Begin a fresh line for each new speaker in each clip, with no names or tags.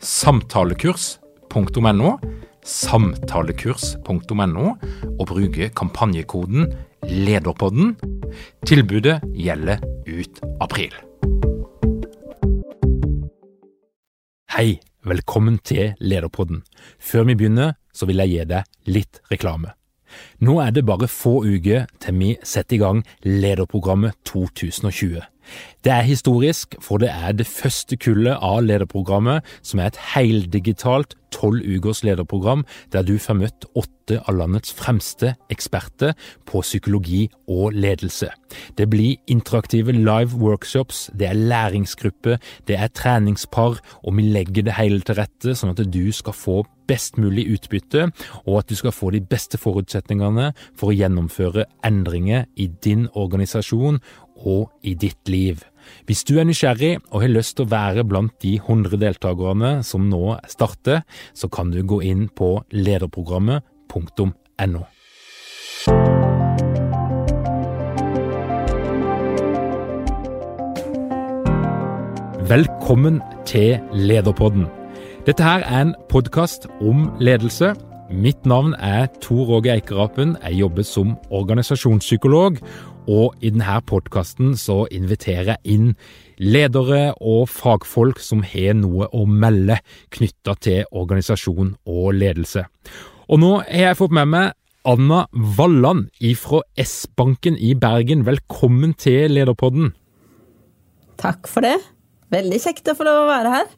samtalekurs.no, samtalekurs.no, og bruke kampanjekoden LEDERPODDEN. Tilbudet gjelder ut april. Hei, velkommen til Lederpodden. Før vi begynner, så vil jeg gi deg litt reklame. Nå er det bare få uker til vi setter i gang Lederprogrammet 2020. Det er historisk, for det er det første kullet av lederprogrammet som er et heldigitalt tolv ukers lederprogram der du får møtt åtte av landets fremste eksperter på psykologi og ledelse. Det blir interaktive live workshops, det er læringsgrupper, det er treningspar, og vi legger det hele til rette sånn at du skal få best mulig utbytte, og at du skal få de beste forutsetningene for å gjennomføre endringer i din organisasjon og i ditt liv. Hvis du er nysgjerrig og har lyst til å være blant de 100 deltakerne som nå starter, så kan du gå inn på lederprogrammet.no. Velkommen til Lederpodden. Dette her er en podkast om ledelse. Mitt navn er Tor Åge Eikerapen. Jeg jobber som organisasjonspsykolog, og i denne podkasten så inviterer jeg inn ledere og fagfolk som har noe å melde knytta til organisasjon og ledelse. Og nå har jeg fått med meg Anna Walland fra S-banken i Bergen. Velkommen til Lederpodden.
Takk for det. Veldig kjekt å få lov å være her.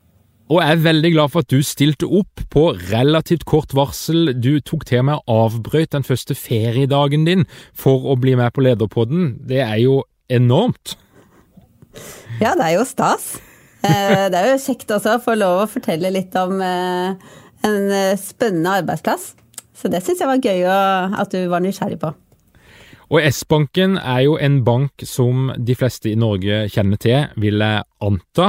Og jeg er veldig glad for at du stilte opp på relativt kort varsel. Du tok til meg og avbrøt den første feriedagen din for å bli med på Lederpodden. Det er jo enormt.
Ja, det er jo stas. Eh, det er jo kjekt også å få lov å fortelle litt om eh, en eh, spennende arbeidsplass. Så det syns jeg var gøy at du var nysgjerrig på.
Og S-banken er jo en bank som de fleste i Norge kjenner til, vil jeg anta.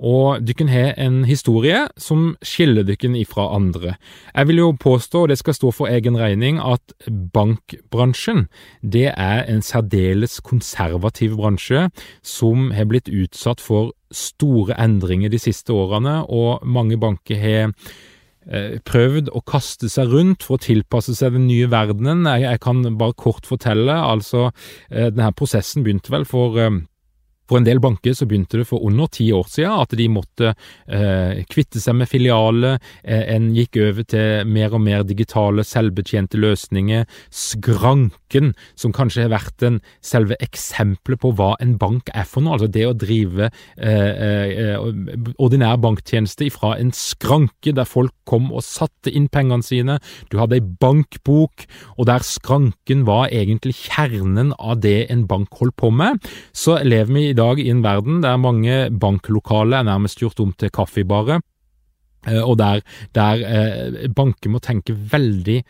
Og dykken har en historie som skiller dykken ifra andre. Jeg vil jo påstå, og det skal stå for egen regning, at bankbransjen det er en særdeles konservativ bransje som har blitt utsatt for store endringer de siste årene, og mange banker har prøvd å kaste seg rundt for å tilpasse seg den nye verdenen. Jeg, jeg kan bare kort fortelle, altså eh, denne prosessen begynte vel for eh, for en del banker så begynte det for under ti år siden at de måtte eh, kvitte seg med filialer, eh, en gikk over til mer og mer digitale, selvbetjente løsninger. Skranken, som kanskje har vært en selve eksempelet på hva en bank er for noe, altså det å drive eh, eh ordinær banktjeneste fra en skranke der folk kom og satte inn pengene sine, du hadde ei bankbok, og der skranken var egentlig kjernen av det en bank holdt på med, så lever vi i dag i en verden der mange banklokaler er nærmest gjort om til kaffebarer, eh, og der, der eh, banker må tenke veldig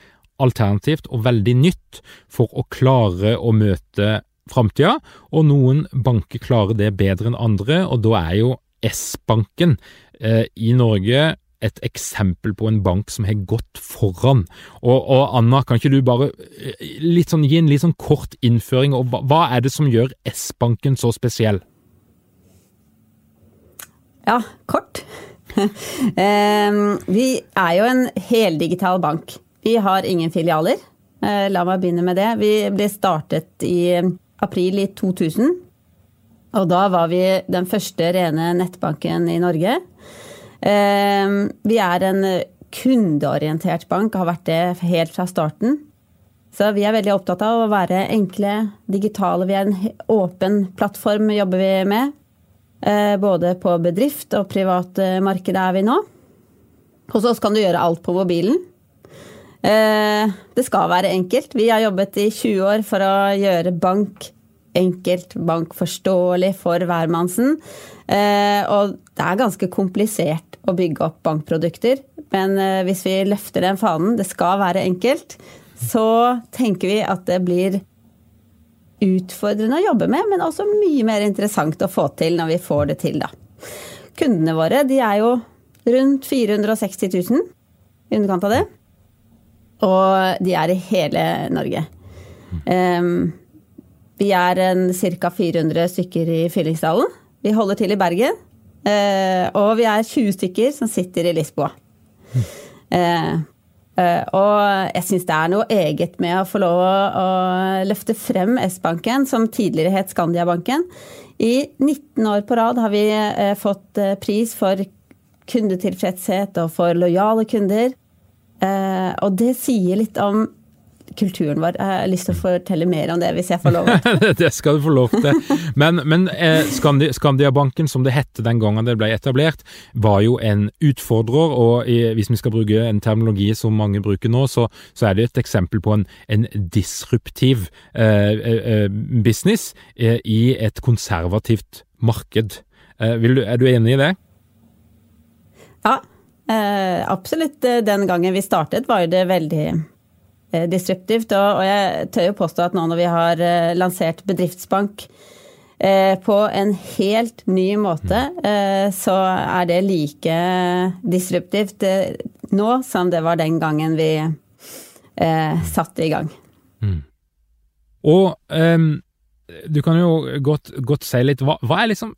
alternativt og veldig nytt for å klare å møte framtida, og noen banker klarer det bedre enn andre, og da er jo S-banken eh, i Norge et eksempel på en bank som har gått foran. Og, og Anna, kan ikke du bare litt sånn, gi en litt sånn kort innføring, og hva, hva er det som gjør S-banken så spesiell?
Ja, kort. vi er jo en heldigital bank. Vi har ingen filialer. Eh, la meg begynne med det. Vi ble startet i april i 2000. Og da var vi den første rene nettbanken i Norge. Ehm, vi er en kundeorientert bank, har vært det helt fra starten. Så vi er veldig opptatt av å være enkle, digitale. Vi er en åpen plattform jobber vi med. Eh, både på bedrift og privatmarkedet er vi nå. Hos oss kan du gjøre alt på mobilen. Eh, det skal være enkelt. Vi har jobbet i 20 år for å gjøre bank enkelt, bankforståelig for hvermannsen. Og det er ganske komplisert å bygge opp bankprodukter. Men eh, hvis vi løfter den fanen, det skal være enkelt, så tenker vi at det blir utfordrende å jobbe med, men også mye mer interessant å få til når vi får det til, da. Kundene våre de er jo rundt 460 000, i underkant av det. Og de er i hele Norge. Um, vi er ca. 400 stykker i Fyllingsdalen. Vi holder til i Bergen. Uh, og vi er 20 stykker som sitter i Lisboa. Eh, eh, og jeg syns det er noe eget med å få lov å, løfte frem S-banken, som tidligere het Skandiabanken. I 19 år på rad har vi eh, fått pris for kundetilfredshet og for lojale kunder. og det sier litt om kulturen vår. Jeg har lyst til å fortelle mer om det, hvis jeg får lov.
det skal du få lov til. Men, men eh, Skandi, Skandiabanken, som det hette den gangen det ble etablert, var jo en utfordrer. Og i, hvis vi skal bruke en terminologi som mange bruker nå, så, så er det et eksempel på en, en disruptiv eh, eh, business eh, i et konservativt marked. Eh, du, er du enig i det?
Ja, eh, absolutt. Den gangen vi startet, var det veldig Eh, disruptivt. Og, jeg tør jo påstå at nå når vi har eh, lansert bedriftsbank eh, på en helt ny måte, så er det like disruptivt nå som det var den gangen vi satte i gang. Mm.
Og um, du kan jo godt, godt si litt, hva, hva er liksom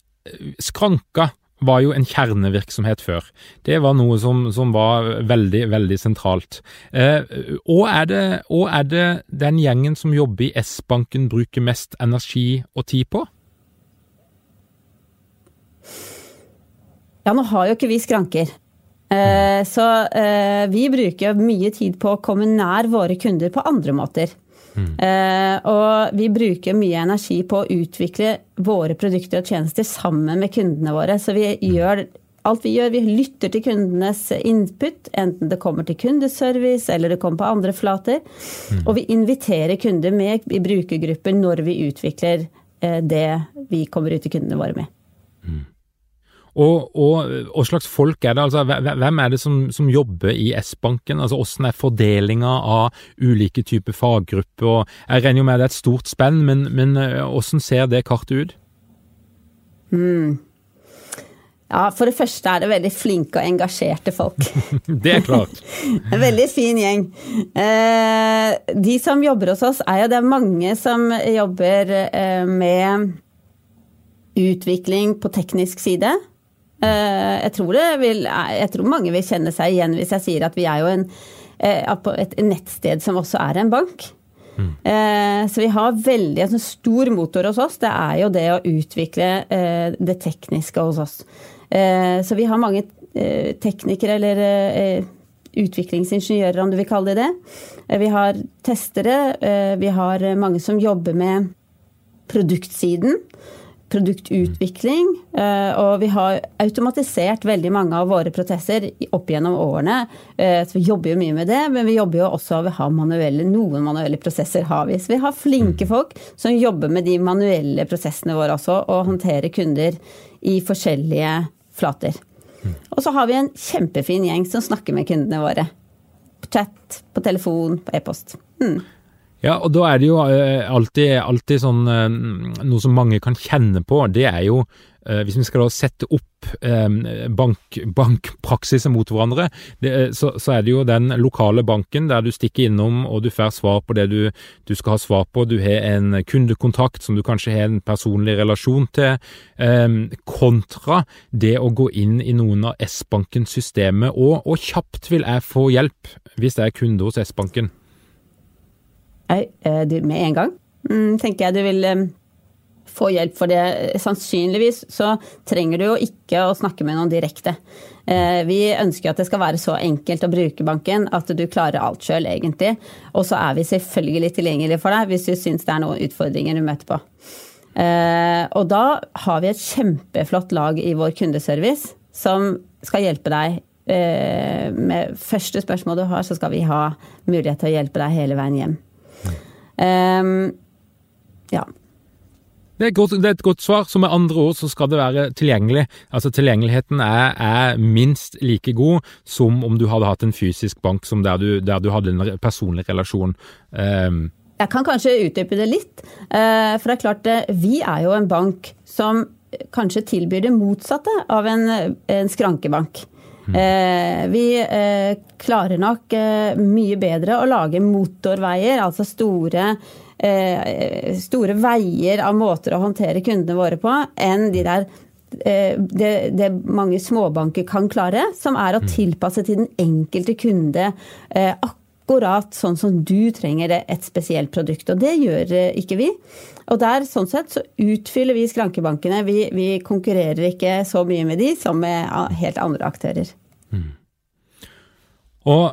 skranka var jo en kjernevirksomhet før. Det var noe som, som var veldig, veldig sentralt. Eh, og, er det, og er det den gjengen som jobber i S-banken bruker mest energi og tid på?
Ja, nå har jo ikke vi skranker. Eh, så eh, vi bruker mye tid på å komme nær våre kunder på andre måter. Mm. Og vi bruker mye energi på å utvikle våre produkter og tjenester sammen med kundene våre. Så vi mm. gjør alt vi gjør, vi lytter til kundenes input, enten det kommer til kundeservice eller det kommer på andre flater. Mm. Og vi inviterer kunder med i brukergrupper når vi utvikler uh, det vi kommer ut til kundene våre med.
Og, og, hva slags folk er det? Altså, hvem er det som, som jobber i S-banken? Altså, Hvordan er fordelinga av ulike typer faggrupper? Og jeg regner jo med det er et stort spenn, men, men eh, hvordan ser det kartet ut?
Mm. Ja, For det første er det veldig flinke og engasjerte folk.
det er klart.
en veldig fin gjeng. Eh, de som jobber hos oss, er jo det mange som jobber eh, med utvikling på teknisk side. Eh, jeg tror, vil, jeg tror, mange vil kjenne seg igjen hvis jeg sier at vi er jo en, eh, et nettsted som også er en bank. Mm. Så vi har veldig en sånn stor motor hos oss. Det er jo det å utvikle det tekniske hos oss. Så vi har mange teknikere eller utviklingsingeniører, om du vil kalle det det. Vi har testere. Vi har mange som jobber med produktsiden produktutvikling. Eh, og vi har automatisert veldig mange av våre prosesser opp gjennom årene. Eh, så vi jobber jo mye med det, men vi jobber jo også ved å ha manuelle Noen manuelle prosesser har vi. Så vi har flinke mm. folk som jobber med de manuelle prosessene våre også, og håndterer kunder i forskjellige flater. Mm. Og så har vi en kjempefin gjeng som snakker med kundene våre. På chat, på telefon, på e-post. Mm.
Ja, og da er det jo eh, alltid, alltid sånn eh, Noe som mange kan kjenne på, det er jo eh, hvis vi skal da sette opp bank, bankpraksiser mot hverandre, det, så, så, er det jo den lokale banken der du stikker innom og du får svar på det du, du, skal ha svar på. Du har en kundekontakt som du kanskje har en personlig relasjon til, kontra det å gå inn i noen av S-bankens systemer. Og, og kjapt vil jeg få hjelp hvis jeg er kunde hos S-banken.
Eh, du, med en gang mm, tenker jeg du vil få hjelp for det. Sannsynligvis så trenger du jo ikke å snakke med noen direkte. Eh, vi ønsker at det skal være så enkelt å bruke banken at du klarer alt sjøl, egentlig. Og så er vi selvfølgelig tilgjengelige for deg hvis du syns det er noen utfordringer du møter på. Eh, og da har vi et kjempeflott lag i vår kundeservice som skal hjelpe deg eh, med første spørsmål du har, så skal vi ha mulighet til å hjelpe deg hele veien hjem. Um, ja.
Det er, godt, det er, et godt svar. Så med andre ord så skal det være tilgjengelig. Altså Tilgjengeligheten er, er minst like god som om du hadde hatt en fysisk bank som der du, der du hadde en personlig relasjon. Um.
Jeg kan kanskje utdype det litt. Eh, for det er klart, eh, vi er jo en bank som kanskje tilbyr det motsatte av en, en skrankebank. Mm. Vi klarer nok mye bedre å lage motorveier, altså store Eh, store veier av måter å håndtere kundene våre på enn de der eh, det, det, mange småbanker kan klare, som er å mm. tilpasse til den enkelte kunde eh, akkurat sånn som du trenger et spesielt produkt. Og det gjør ikke vi. Og der, sånn sett, så utfyller vi skrankebankene. Vi, vi konkurrerer ikke så mye med de som med helt andre aktører. Mm.
Og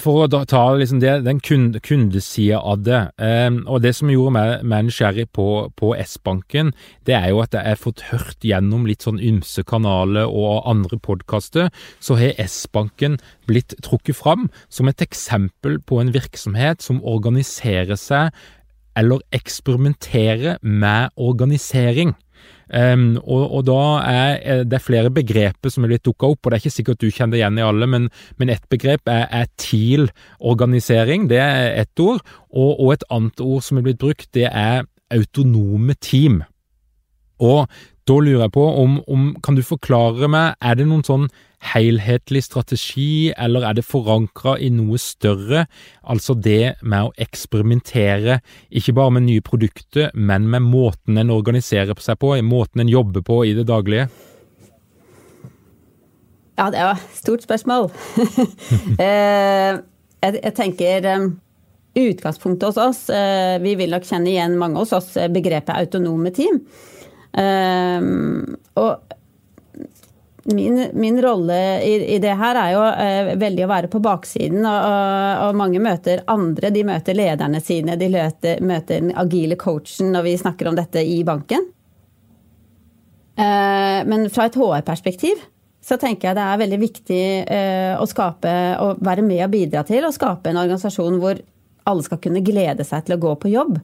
for å ta liksom det, den kunde, kundesida av det, um, og det som gjorde meg, meg nysgjerrig på, på S-banken, det er jo at jeg har fått hørt gjennom litt sånn ymse kanaler og andre podkaster, så har S-banken blitt trukket fram som et eksempel på en virksomhet som organiserer seg eller eksperimenterer med organisering. Um, og, og, da er det flere begreper som er blitt dukka opp, og det er ikke sikkert du kjenner igjen i alle, men, men ett begrep er, er TIL-organisering, det er ett ord. Og, og, et annet ord som er blitt brukt, det er autonome team. Og da lurer jeg på om, om Kan du forklare meg, er det noen sånn helhetlig strategi, eller er det forankra i noe større, altså det med å eksperimentere, ikke bare med nye produkter, men med måten en organiserer seg på, måten en jobber på i det daglige?
Ja, det var et stort spørsmål. Eh, jeg tenker eh, utgangspunktet hos oss, eh, vi vil nok kjenne igjen mange hos oss begrepet autonome team. Og Min, min rolle i, i, det her er jo eh, veldig å være på baksiden. Og, og, mange møter andre. De møter lederne sine, de møter, møter den agile coachen når vi snakker om dette i banken. Eh, men fra et HR-perspektiv så tenker jeg det er veldig viktig eh, å skape og være med og bidra til å skape en organisasjon hvor alle skal kunne glede seg til å gå på jobb.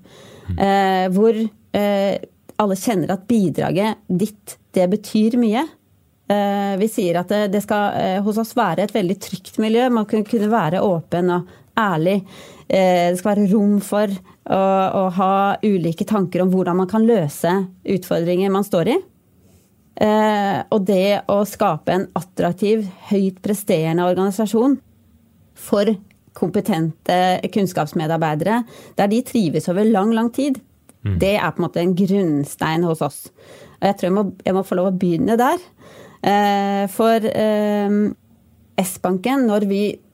Eh, hvor eh, alle kjenner at bidraget ditt, det betyr mye. Eh, vi sier at det skal eh, hos oss være et veldig trygt miljø. Man kan kunne være åpen og ærlig. Eh, det skal være rom for å, å ha ulike tanker om hvordan man kan løse utfordringer man står i. Og det å skape en attraktiv, høyt presterende organisasjon for kompetente kunnskapsmedarbeidere, der de trives over lang, lang tid, mm. det er på en måte en grunnstein hos oss. Og jeg tror jeg må, jeg må få lov å begynne der. Eh, for eh, S-banken, når,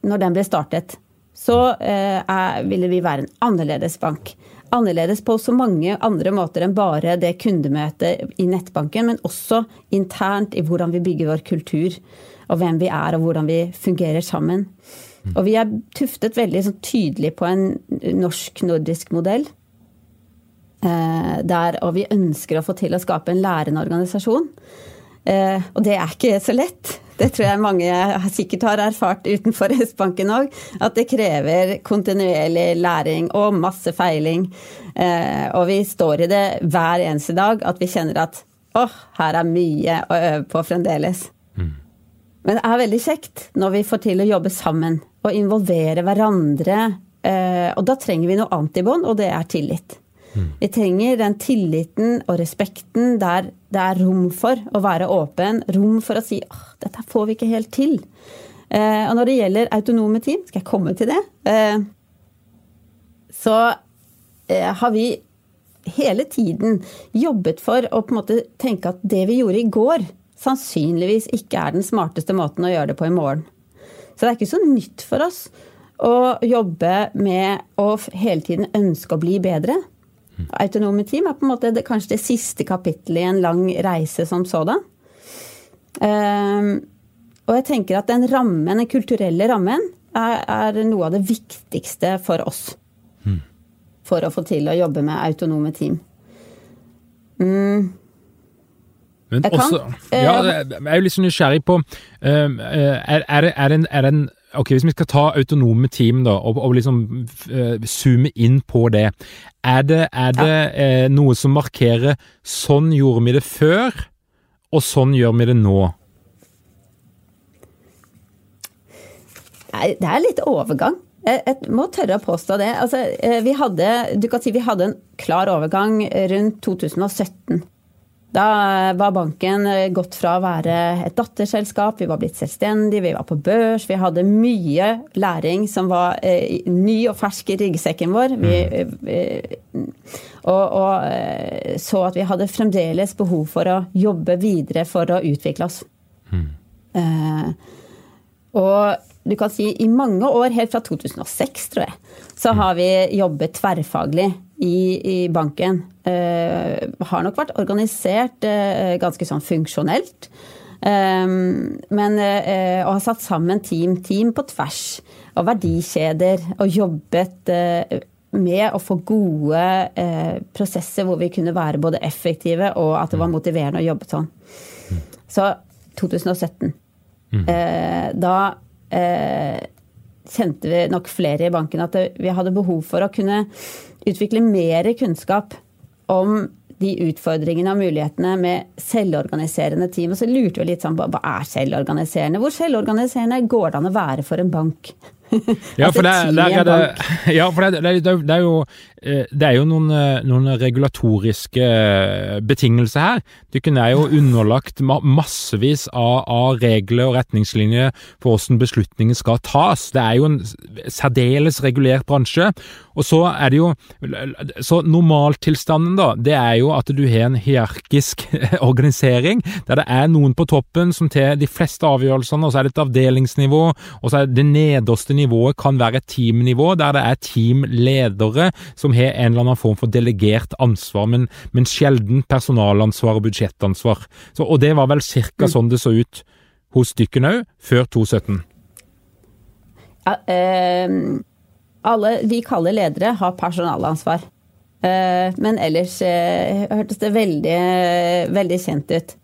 når, den ble startet, så eh, er, ville vi være en annerledes bank. Annerledes på så mange andre måter enn bare det kundemøtet i nettbanken, men også internt i hvordan vi bygger vår kultur, og hvem vi er, og hvordan vi fungerer sammen. Og vi er tuftet veldig sånn, tydelig på en norsk-nordisk modell. Der, og vi ønsker å få til å skape en lærende organisasjon. Eh, og det er ikke så lett. Det tror jeg mange sikkert har erfart utenfor S-banken òg. At det krever kontinuerlig læring og masse feiling. Eh, og vi står i det hver eneste dag at vi kjenner at åh, her er mye å øve på fremdeles. Mm. Men det er veldig kjekt når vi får til å jobbe sammen og involvere hverandre. Eh, og da trenger vi noe antibånd, og det er tillit. Mm. Vi trenger den tilliten og respekten der det er rom for å være åpen, rom for å si at dette får vi ikke helt til. Eh, og når det gjelder autonome team, skal jeg komme til det, eh, så eh, har vi hele tiden jobbet for å på en måte tenke at det vi gjorde i går, sannsynligvis ikke er den smarteste måten å gjøre det på i morgen. Så det er ikke så nytt for oss å jobbe med å hele tiden ønske å bli bedre. Autonome team er på en måte det, kanskje det siste kapittelet i en lang reise som sådan. Um, og jeg tenker at den rammen, den kulturelle rammen er, er noe av det viktigste for oss. Mm. For å få til å jobbe med autonome team.
Mm. Men jeg også, kan. Ja, jeg er jo litt så nysgjerrig på er, er, er, en, er en Ok, Hvis vi skal ta autonome team da, og, og liksom uh, zoome inn på det, er det, er det ja. uh, noe som markerer sånn gjorde vi det før, og sånn gjør vi det nå?
Nei, det er litt overgang. Jeg, jeg må tørre å påstå det. Altså, eh, vi, hadde, du kan si vi hadde en klar overgang rundt 2017. Da var banken eh, gått fra å være et datterselskap, vi var blitt selvstendige, vi var på børs. Vi hadde mye læring som var eh, ny og fersk i ryggsekken vår. Vi, mm. eh, og, og, eh, så at vi hadde fremdeles behov for å jobbe videre for å utvikle oss. Mm. Eh, og du kan si i mange år, helt fra 2006, tror jeg, så mm. har vi jobbet tverrfaglig i, i banken. Uh, har nok vært organisert uh, ganske sånn funksjonelt. Um, men uh, ha har satt sammen team, team på tvers og verdikjeder. Og jobbet med å få gode prosesser hvor vi kunne være både effektive og at det var motiverende å jobbe sånn. Så 2017. Mm. da kjente vi nok flere i banken at vi hadde behov for å kunne utvikle mer kunnskap om de utfordringene og mulighetene med selvorganiserende team. Og så lurte vi litt sånn hva er selvorganiserende? Hvor selvorganiserende går det an å være for en bank?
ja, for, det, der er det, ja, for det, er jo, det er jo noen, eh, noen, regulatoriske eh, betingelser her. Dere er jo underlagt massevis av, av, regler og retningslinjer for hvordan beslutninger skal tas. Det er jo en særdeles regulert bransje. Og så er det jo Så normaltilstanden, da, det er jo at du har en hierarkisk organisering, der det er noen på toppen som tar de fleste avgjørelsene, og så er det et avdelingsnivå, og så er det det nederste nivået kan være et teamnivå, der det er teamledere som har en eller annen form for delegert ansvar, men, men sjelden personalansvar og budsjettansvar. Så, og det var vel cirka mm. sånn det så ut hos dykken òg, før 2017?
Ja, eh, alle vi kaller ledere har personalansvar. Eh, men ellers eh, hørtes det veldig, veldig kjent ut.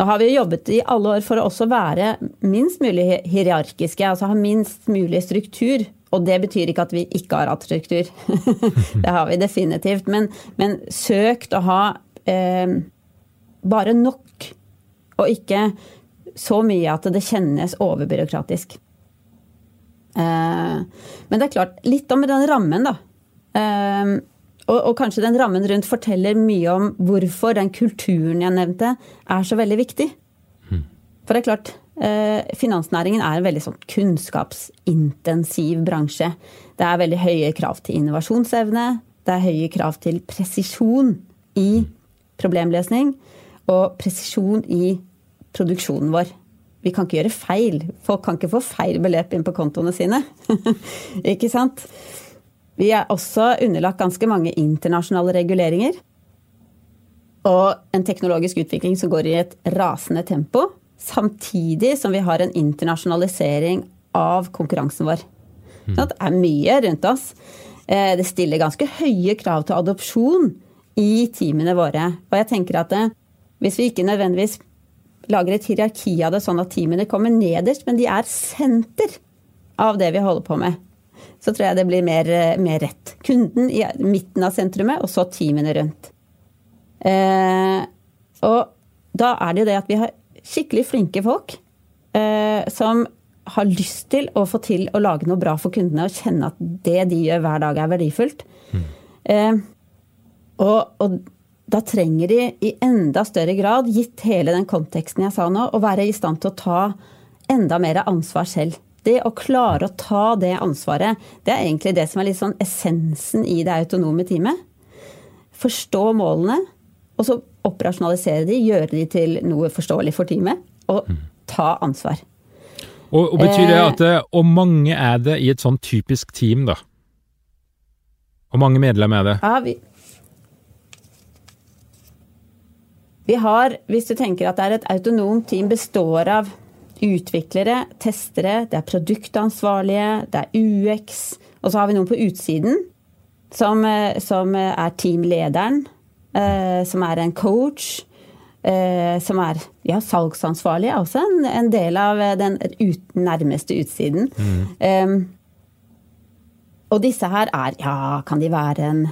Nå har vi jobbet i alle år for å også være minst mulig hierarkiske, altså ha minst mulig struktur. Og det betyr ikke at vi ikke har hatt struktur. det har vi definitivt. Men, men søkt å ha eh, bare nok, og ikke så mye at det kjennes overbyråkratisk. Eh, men det er klart, litt om den rammen, da. Eh, og, og, kanskje den rammen rundt forteller mye om hvorfor den kulturen jeg nevnte, er så veldig viktig. Mm. For det er klart, finansnæringen er en veldig sånn kunnskapsintensiv bransje. Det er veldig høye krav til innovasjonsevne. Det er høye krav til presisjon i problemløsning. Og presisjon i produksjonen vår. Vi kan ikke gjøre feil. Folk kan ikke få feil beløp inn på kontoene sine. ikke sant? Vi er også underlagt ganske mange internasjonale reguleringer. Og en teknologisk utvikling som går i et rasende tempo. Samtidig som vi har en internasjonalisering av konkurransen vår. Mm. Det er mye rundt oss. Eh, det stiller ganske høye krav til adopsjon i teamene våre. Og jeg tenker at det, eh, hvis vi ikke nødvendigvis lager et hierarki av det, sånn at teamene kommer nederst, men de er senter av det vi holder på med, så tror jeg det blir mer, eh, mer rett. Kunden i midten av sentrumet, og så teamene rundt. Eh, og da er det jo det at vi har skikkelig flinke folk eh, som har lyst til å få til å lage noe bra for kundene og kjenne at det de gjør hver dag, er verdifullt. Mm. Eh, og, og, da trenger de i enda større grad, gitt hele den konteksten jeg sa nå, å være i stand til å ta enda mer ansvar selv. Det å klare å ta det ansvaret, det er egentlig det som er litt sånn essensen i det autonome teamet. Forstå målene, og så operasjonalisere de, gjøre de til noe forståelig for teamet, og ta ansvar.
Og, og Betyr det at hvor Og mange er det i et sånn typisk team, da? Hvor mange medlemmer er det?
Ja, vi, Vi har, hvis du tenker at det er et autonomt team, består av utviklere, testere, det er produktansvarlige, det er UX, og så har vi noen på utsiden som, eh, som er teamlederen, eh, som er en coach, eh, som er ja, salgsansvarlig, også en, en, del av den ut, nærmeste utsiden. Mm. Um, og disse her er Ja, kan de være en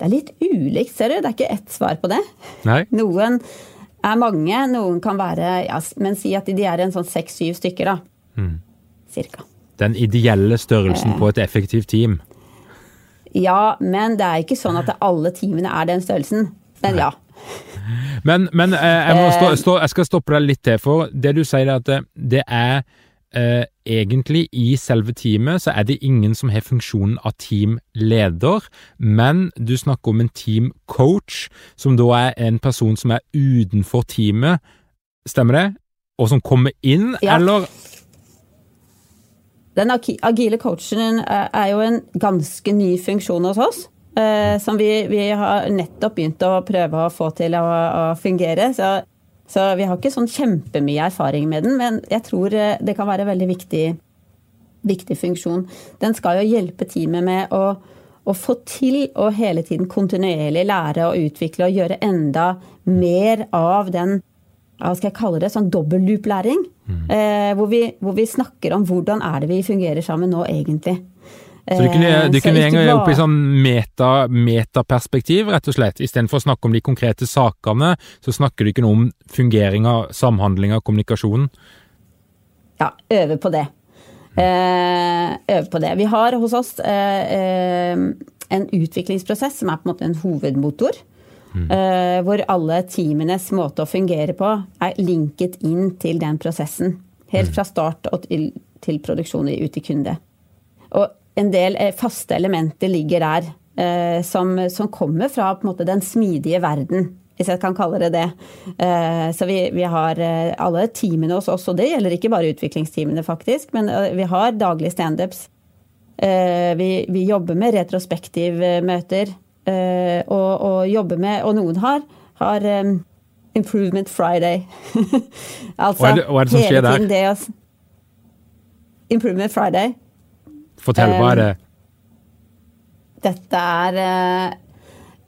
Det er litt ulikt, ser du. Det er ikke ett svar på det.
Nei.
Noen er mange, noen kan være ja, Men si at de er en sånn seks-syv stykker, da. Mm. Cirka.
Den ideelle størrelsen eh. på et effektivt team?
Ja, men det er ikke sånn at alle teamene er den størrelsen. Men ja.
Men, men eh, jeg, stå, eh. stå, jeg, skal stoppe deg litt til, for det du sier er at det, det er eh, egentlig i selve teamet så er det ingen som har funksjonen av teamleder, men du snakker om en teamcoach, som da er en person som er utenfor teamet. Stemmer det? Og som kommer inn, ja. eller?
Den agile coachen er jo en ganske ny funksjon hos oss. Eh, som vi, vi, har nettopp begynt å prøve å få til å, å fungere. Så, så, vi har ikke sånn kjempemye erfaring med den, men jeg tror eh, det kan være en veldig viktig, viktig funksjon. Den skal jo hjelpe teamet med å, å få til å hele tiden kontinuerlig lære og utvikle og gjøre enda mer av den hva skal jeg kalle det, sånn dobbeltloop-læring. Mm. Eh, hvor, hvor, vi snakker om hvordan er det vi fungerer sammen nå, egentlig.
Så du kunne, eh, du kunne henge bare... opp i sånn meta, metaperspektiv, rett og slett. Istedenfor å snakke om de konkrete sakene, så snakker du ikke noe om fungering av samhandling av kommunikasjonen.
Ja, øve på det. Eh, øve på det. Vi har hos oss eh, eh, en utviklingsprosess som er på en måte en hovedmotor. Mm. Uh, hvor alle teamenes måte å fungere på er linket inn til den prosessen. Helt mm. fra start til, til produksjon ut til kunde. Og en del eh, faste elementer ligger der uh, som, som, kommer fra måte, den smidige verden, hvis jeg kan kalle det det. Så vi, vi har alle teamene hos oss, og det gjelder ikke bare utviklingsteamene, faktisk, men vi har daglige standups. Vi, vi jobber med retrospektivmøter. Uh, og, og, jobbe med. Og noen har, har um, Improvement Friday.
altså, hva er det, hva er det som skjer der? Det å,
Improvement Friday.
Fortell, hva er det?
Dette er uh,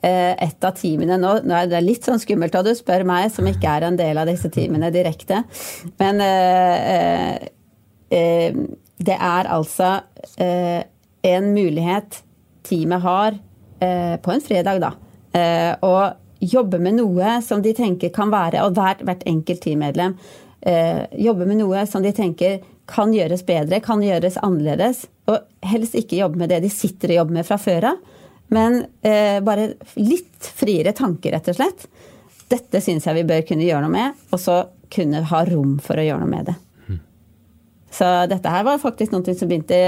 et av teamene nå. er det litt sånn skummelt at du spør meg, som ikke er en del av disse teamene direkte. Men uh, det er altså en mulighet teamet har Eh, på en fredag, da. Eh, og jobbe med noe som de tenker kan være, og hvert, hvert enkelt teammedlem eh, jobbe med noe som de tenker kan gjøres bedre, kan gjøres annerledes. Og helst ikke jobbe med det de sitter og jobber med fra før av, men eh, bare litt friere tanker, rett og slett. Dette syns jeg vi bør kunne gjøre noe med, og så kunne ha rom for å gjøre noe med det. Mm. Så dette her var faktisk noe som begynte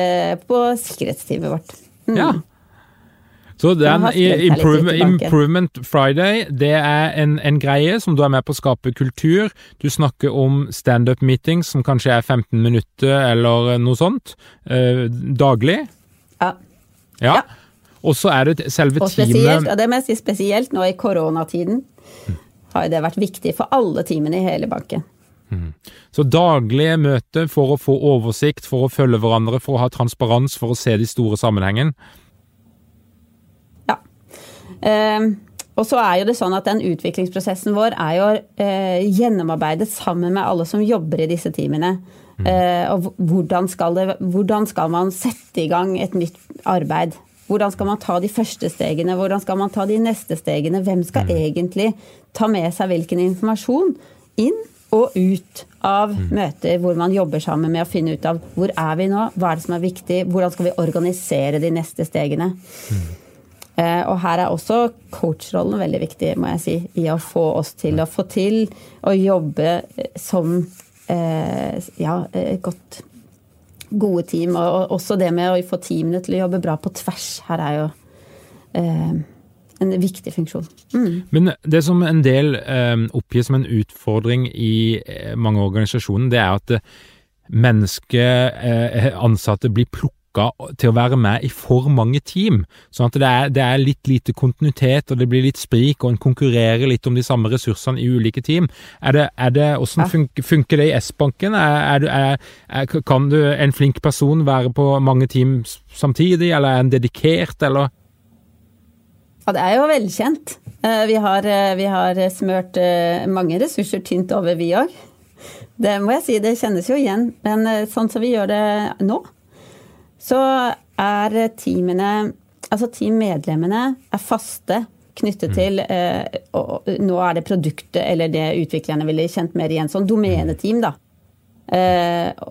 på sikkerhetsteamet vårt.
Mm. Ja. Så den improvement, improvement, Friday, det er en, en, greie som du er med på å skape kultur. Du snakker om standup-meetings som kanskje er 15 minutter eller noe sånt, eh, daglig.
Ja.
ja. ja. Og så er det selve og
teamet Og det må jeg si spesielt nå i koronatiden har det vært viktig for alle teamene i hele banken.
Mm. Så daglige møter for å få oversikt, for å følge hverandre, for å ha transparens, for å se de store sammenhengene.
Ehm, og så er jo det sånn at den utviklingsprosessen vår er jo eh, gjennomarbeidet sammen med alle som jobber i disse teamene. Mm. Eh, og hvordan skal, det, hvordan skal man sette i gang et nytt arbeid? Hvordan skal man ta de første stegene? Hvordan skal man ta de neste stegene? Hvem skal mm. egentlig ta med seg hvilken informasjon inn og ut av mm. møter hvor man jobber sammen med å finne ut av hvor er vi nå, hva er det som er viktig, hvordan skal vi organisere de neste stegene. Mm. Eh, og her er også coach-rollen veldig viktig, må jeg si, i å få oss til å få til å jobbe eh, som eh, ja, godt gode team. Og også det med å få teamene til å jobbe bra på tvers. Her er jo en viktig funksjon. Mm.
Men det som en del eh, oppgir som en utfordring i mange organisasjoner, det er at mennesker, eh, ansatte, blir plukket lokka til å være med i for mange team, sånn at det er, det er litt lite kontinuitet og det blir litt sprik, og en konkurrerer litt om de samme ressursene i ulike team. Er det, er det, hvordan funker, funker det i S-banken? Er, er, er, kan du, en flink person være på mange team samtidig, eller er en dedikert, eller?
Ja, det er jo velkjent. Eh, vi har, eh, vi har smørt eh, mange ressurser tynt over, vi òg. Det må jeg si, det kjennes jo igjen. Men sånn som vi gjør det nå, så er teamene Altså teammedlemmene er faste knyttet mm. til og Nå er det produktet eller det utviklerne ville kjent mer igjen som domeneteam, da.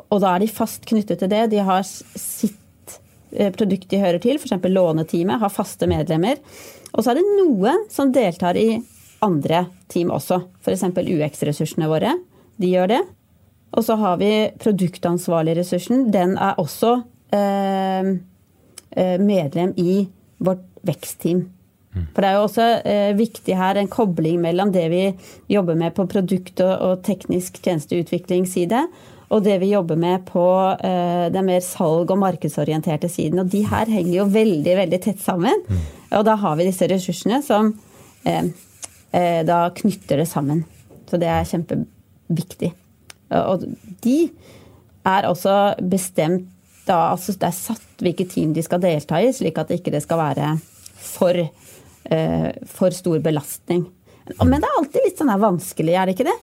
Og da er de fast knyttet til det. De har sitt produkt de hører til, f.eks. låneteamet har faste medlemmer. Og så er det noen som deltar i andre team også. F.eks. UX-ressursene våre. De gjør det. Og så har vi produktansvarlig-ressursen. Den er også eh, eh, medlem i vårt vekstteam. Mm. For det er jo også eh, viktig her en kobling mellom det vi jobber med på produkt- og, teknisk tjenesteutviklingsside, og det vi jobber med på den mer salg- og markedsorienterte siden. Og de her henger jo veldig, veldig tett sammen. Mm. Og da har vi disse ressursene som da knytter det sammen. Så det er kjempeviktig. Og de er også bestemt da, altså det er satt hvilke team de skal delta i, slik at det ikke skal være for, for stor belastning. Men det er alltid litt sånn vanskelig, er det ikke det?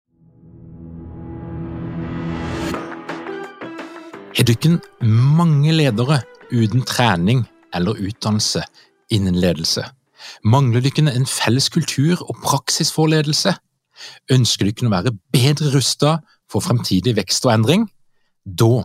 Er dykken mange ledere uten trening eller utdannelse innen ledelse? Mangler dykken en felles kultur og praksis for ledelse? Ønsker dykken å være bedre rusta for fremtidig vekst og endring? Da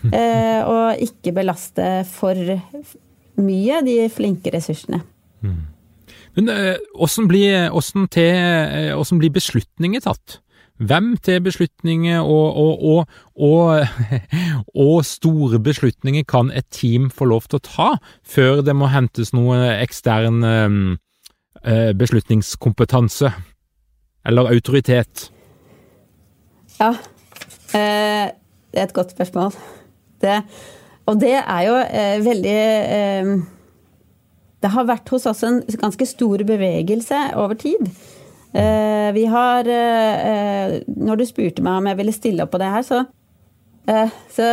Eh, og ikke belaste for mye de flinke ressursene. Mm.
Men åssen eh, blir, eh, blir, beslutninger tatt? Hvem til beslutninger og, og, og, og, store beslutninger kan et team få lov til å ta før det må hentes noe ekstern eh, beslutningskompetanse? Eller autoritet?
Ja, det er et godt spørsmål. Det, og det er jo veldig det har vært hos oss en ganske stor bevegelse over tid. Eh, vi har eh, Når du spurte meg om jeg ville stille opp på det her, så, eh, så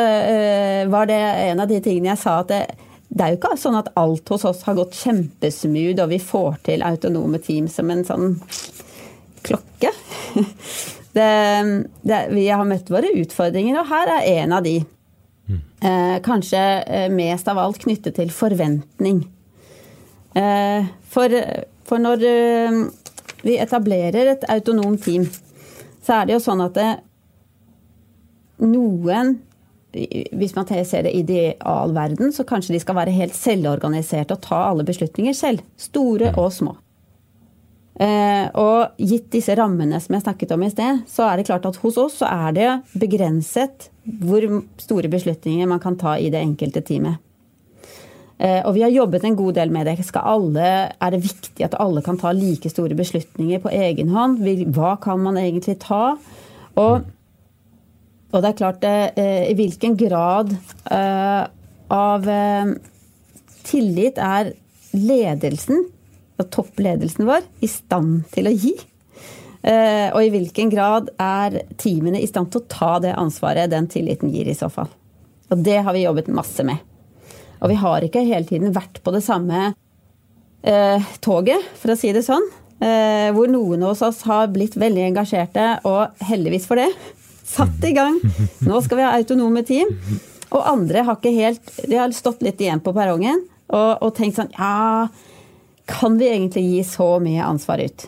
var det en av de tingene jeg sa at det, det er jo ikke sånn at alt hos oss har gått kjempesmooth, og vi får til autonome team som en sånn klokke. Det, det, vi har møtt våre utfordringer, og her er en av de. Mm. kanskje mest av alt knyttet til forventning. Eh, for, for når eh, vi etablerer et autonomt team, så er det jo sånn at det, noen hvis man ser det i idealverden, så kanskje de skal være helt selvorganiserte og ta alle beslutninger selv. Store og små. Eh, og gitt disse rammene som jeg snakket om i sted, så er det klart at hos oss så er det begrenset hvor store beslutninger man kan ta i det enkelte teamet. Eh, og vi har jobbet en god del med det. Alle, er det viktig at alle kan ta like store beslutninger på egen hånd? Hva kan man egentlig ta? Og, og det er klart, eh, i hvilken grad eh, av tillit er ledelsen, toppledelsen vår, i stand til å gi? Og i hvilken grad er teamene i stand til å ta det ansvaret den tilliten gir, i så fall? Og det har vi jobbet masse med. Og vi har ikke hele tiden vært på det samme eh, toget, for å si det sånn. Eh, hvor noen hos oss har blitt veldig engasjerte, og heldigvis for det, satt i gang. Nå skal vi ha autonome team. Og andre har ikke helt De har stått litt igjen på perrongen og, og tenkt sånn Ja, kan vi egentlig gi så mye ansvar ut?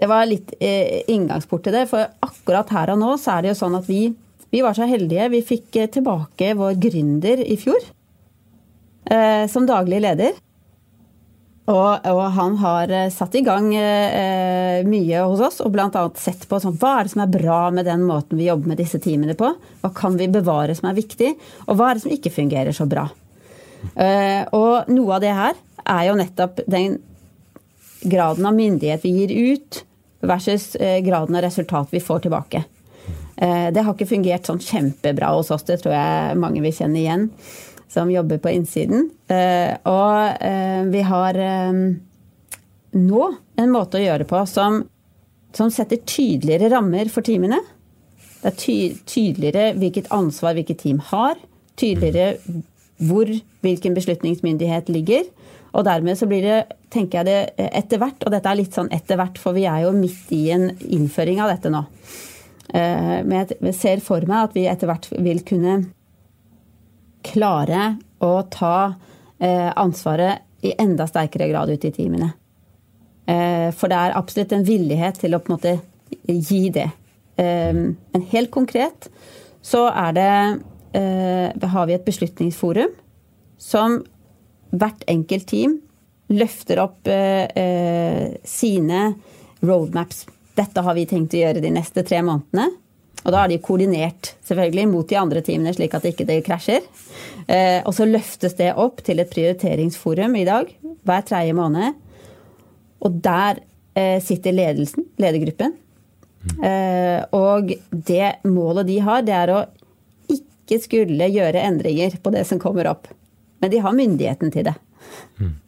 Det var litt eh, inngangsport til det, for akkurat her og nå så er det jo sånn at vi Vi var så heldige. Vi fikk tilbake vår gründer i fjor. Eh, som daglig leder. Og, og, han har satt i gang eh, mye hos oss, og bl.a. sett på sånn, hva er det som er bra med den måten vi jobber med disse teamene på. Hva kan vi bevare som er viktig, og hva er det som ikke fungerer så bra. Eh, og noe av det her er jo nettopp den graden av myndighet vi gir ut, versus eh, graden av resultat vi får tilbake. Eh, det har ikke fungert sånn kjempebra hos oss, det tror jeg mange vil kjenne igjen som jobber på innsiden. Eh, og vi har nå en måte å gjøre på som, som setter tydeligere rammer for teamene. Det er ty tydeligere hvilket ansvar hvilket team har. Tydeligere hvor hvilken beslutningsmyndighet ligger. Og dermed så blir det, tenker jeg det etter hvert, og dette er litt sånn etter hvert, for vi er jo midt i en innføring av dette nå. Men jeg ser for meg at vi etter hvert vil kunne klare å ta eh, ansvaret i enda sterkere grad ut i teamene. Eh, for det er absolutt en villighet til å på en måte gi det. Eh, men helt konkret så er det har vi et beslutningsforum som hvert enkelt team løfter opp sine roadmaps. Dette har vi tenkt å gjøre de neste tre månedene. Og da er de koordinert selvfølgelig mot de andre teamene, slik at det ikke krasjer. Eh, og så løftes det opp til et prioriteringsforum i dag hver tredje måned. Og der eh, sitter ledelsen, ledergruppen. Eh, og det målet de har, det er å ikke skulle gjøre endringer på det som kommer opp. Men de har myndigheten til det.
Mm.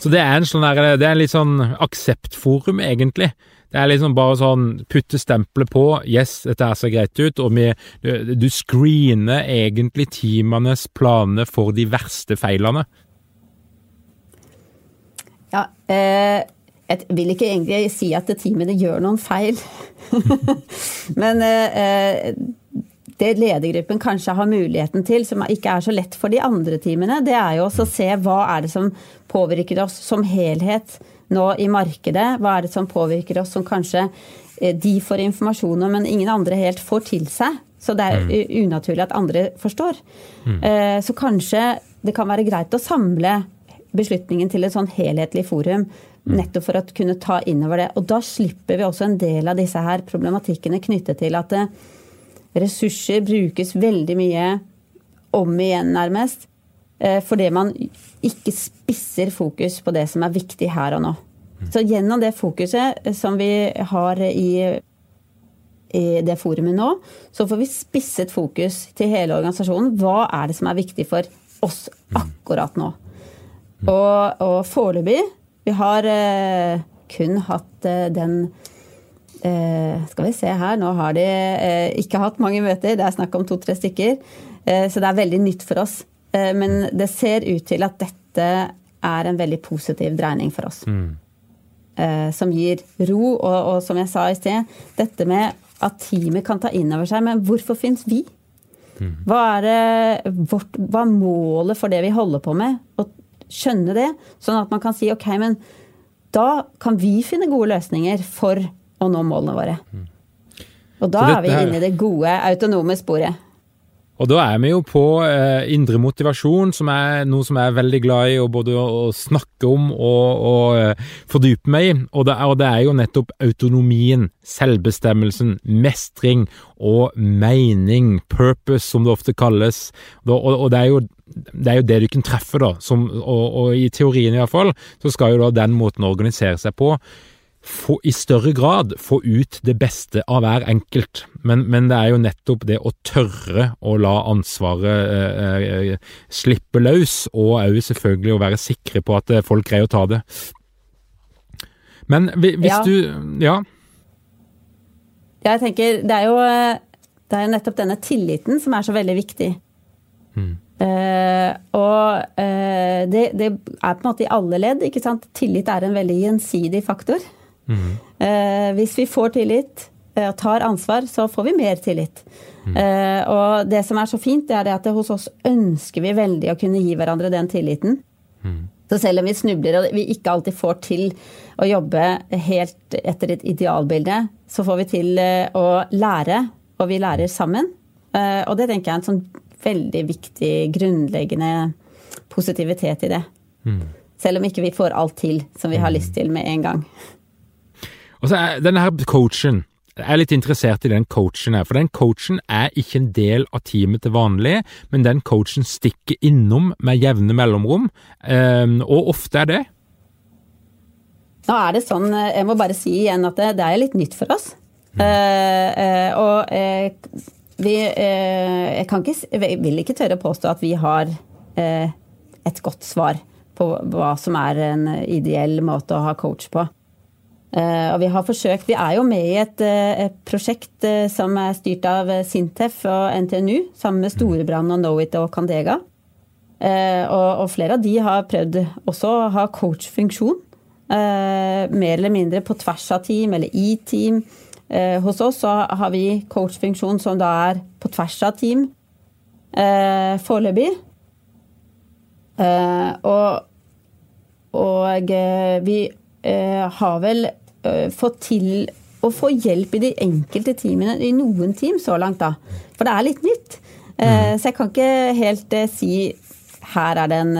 Så det er en sånn der, det er litt sånn akseptforum, egentlig. Det er liksom bare sånn putte stempelet på, yes, dette ser greit ut, og vi, du, screener egentlig teamenes planer for de verste feilene.
Ja, eh, jeg vil ikke egentlig si at teamene gjør noen feil. Men eh, det ledergruppen kanskje har muligheten til, som ikke er så lett for de andre teamene, det er jo også å se hva er det som påvirker oss som helhet nå i markedet? Hva er det som påvirker oss som kanskje eh, de får informasjon om, men ingen andre helt får til seg? Så det er mm. unaturlig at andre forstår. Mm. Eh, så kanskje det kan være greit å samle beslutningen til et sånn helhetlig forum. Mm. Nettopp for å kunne ta innover det. Og da slipper vi også en del av disse her problematikkene knyttet til at eh, ressurser brukes veldig mye om igjen, nærmest. Eh, fordi man ikke spisser fokus på det som er viktig her og nå. Så gjennom det fokuset eh, som vi har i, i det forumet nå, så får vi spisset fokus til hele organisasjonen. Hva er det som er viktig for oss akkurat nå? Og, og foreløpig Vi har eh, kun hatt den Skal vi se her, nå har de eh, ikke hatt mange møter. Det er snakk om to-tre stykker. så det er veldig nytt for oss. Eh, men det ser ut til at dette er en veldig positiv dreining for oss. Mm. Eh, som gir ro, og, og, som jeg sa i sted, dette med at teamet kan ta inn over seg Men hvorfor fins vi? Mm. Hva er, vårt, hva er målet for det vi holder på med? Å skjønne det, sånn at man kan si ok, men da kan vi finne gode løsninger for å nå målene våre. Mm. Og da er vi inne i det gode, autonome sporet.
Og da er vi jo på eh, indre motivasjon, som er noe som jeg er veldig glad i å både å, snakke om og, og uh, fordype meg i. Og det, og det, er jo nettopp autonomien, selvbestemmelsen, mestring og mening, purpose som det ofte kalles. Og, og det, er jo, det, er jo, det du kan treffe, da. Som, og, i teorien i hvert fall, så skal jo da den måten å organisere seg på få, i større grad få ut det beste av hver enkelt. Men, men, det er jo nettopp det å tørre å la ansvaret eh, eh, slippe løs, og òg selvfølgelig å være sikre på at eh, folk greier å ta det. Men hvis ja. du Ja?
Jeg tenker det er jo det er nettopp denne tilliten som er så veldig viktig. Mm. Uh, og uh, det, det, er på en måte i alle ledd. ikke sant? Tillit er en veldig gjensidig faktor. Mm. Eh, hvis vi får tillit eh, og tar ansvar, så får vi mer tillit. Mm. Eh, og det som er så fint, det er det at hos oss ønsker vi veldig å kunne gi hverandre den tilliten. Mm. Så selv om vi snubler og vi ikke alltid får til å jobbe helt etter et idealbilde, så får vi til å lære, og vi lærer sammen. Og det tenker jeg er en sånn veldig viktig, grunnleggende positivitet i det. Mm. Selv om ikke vi får alt til som vi har lyst til med en gang.
Og så er denne her coachen. Jeg er litt interessert i den coachen her, for den coachen er ikke en del av teamet til vanlig, men den coachen stikker innom med jevne mellomrom, ehm, og ofte er det.
Nå er det sånn, eh, jeg må bare si igjen at det, det er litt nytt for oss. Mm. Eh, og eh, vi eh, Jeg kan ikke, jeg vil ikke tørre å påstå at vi har et godt svar på hva som er en ideell måte å ha coach på. Uh, og vi har forsøkt Vi er jo med i et, uh, et prosjekt uh, som er styrt av Sintef og NTNU, sammen med Storebrand og Knowit og Candega. Og, og, flere av de har prøvd også å ha coachfunksjon. mer eller mindre på tvers av team eller i team. hos oss så har vi coachfunksjon som da er på tvers av team foreløpig. og, og vi Eh, har vel eh, fått til å få hjelp i de enkelte teamene, i noen team så langt, da. For det er litt nytt. Eh, mm. Så jeg kan ikke helt si her er den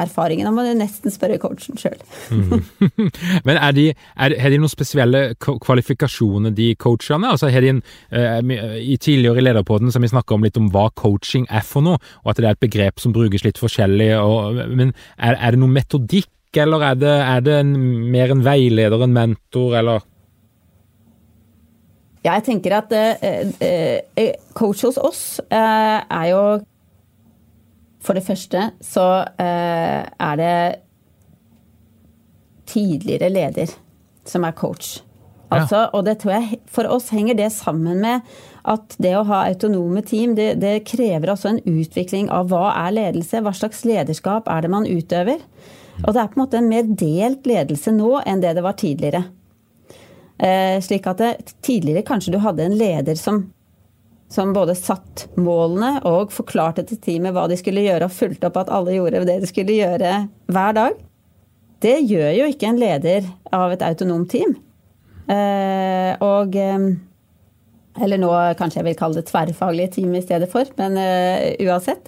erfaringen. Da må du nesten spørre coachen sjøl.
mm. Men er de, er, har de noen spesielle kvalifikasjoner, de coachene? Altså, har de en, i Tidligere i Lederpodden så vi snakka om litt om hva coaching er for noe, og at det er et begrep som brukes litt forskjellig. Og, men er, er det noen metodikk eller er det, er det en, mer en veileder, en mentor, eller?
Ja, jeg tenker at eh, eh, eh, coach hos oss eh, er jo For det første så eh, er det tidligere leder som er coach. Altså, ja. Og det tror jeg for oss henger det sammen med at det å ha autonome team, det, det krever også en utvikling av hva er ledelse, hva slags lederskap er det man utøver. Og det er på en måte en mer delt ledelse nå enn det det var tidligere. Eh, slik at det, tidligere kanskje du hadde en leder som, som både satt målene og forklarte til teamet hva de skulle gjøre, og fulgte opp at alle gjorde det de skulle gjøre hver dag. Det gjør jo ikke en leder av et autonomt team. Eh, og eh, Eller nå kanskje jeg vil kalle det tverrfaglige team i stedet for, men uansett.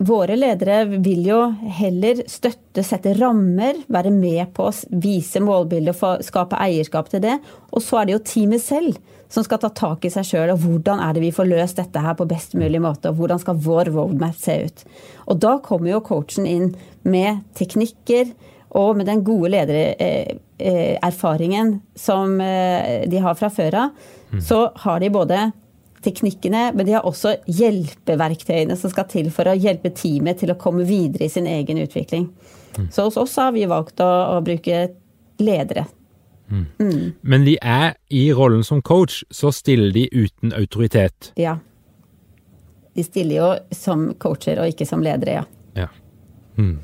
Våre ledere vil jo heller støtte, sette rammer, være med på å vise målbildet og skape eierskap til det. Og så er det jo teamet selv som skal ta tak i seg sjøl. Og hvordan er det vi får løst dette her på best mulig måte? Og hvordan skal vår roadmap se ut? Og da kommer jo coachen inn med teknikker og med den gode ledererfaringen som eh, de har fra før av. Mm. Så har de både teknikkene, men de har også hjelpeverktøyene som skal til for å hjelpe teamet til å komme videre i sin egen utvikling. Mm. Så hos oss har vi valgt å, å bruke ledere.
Mm. Mm. Men de er i rollen som coach, så stiller de uten autoritet?
Ja. De stiller jo som coacher og ikke som ledere,
ja. ja. Mm.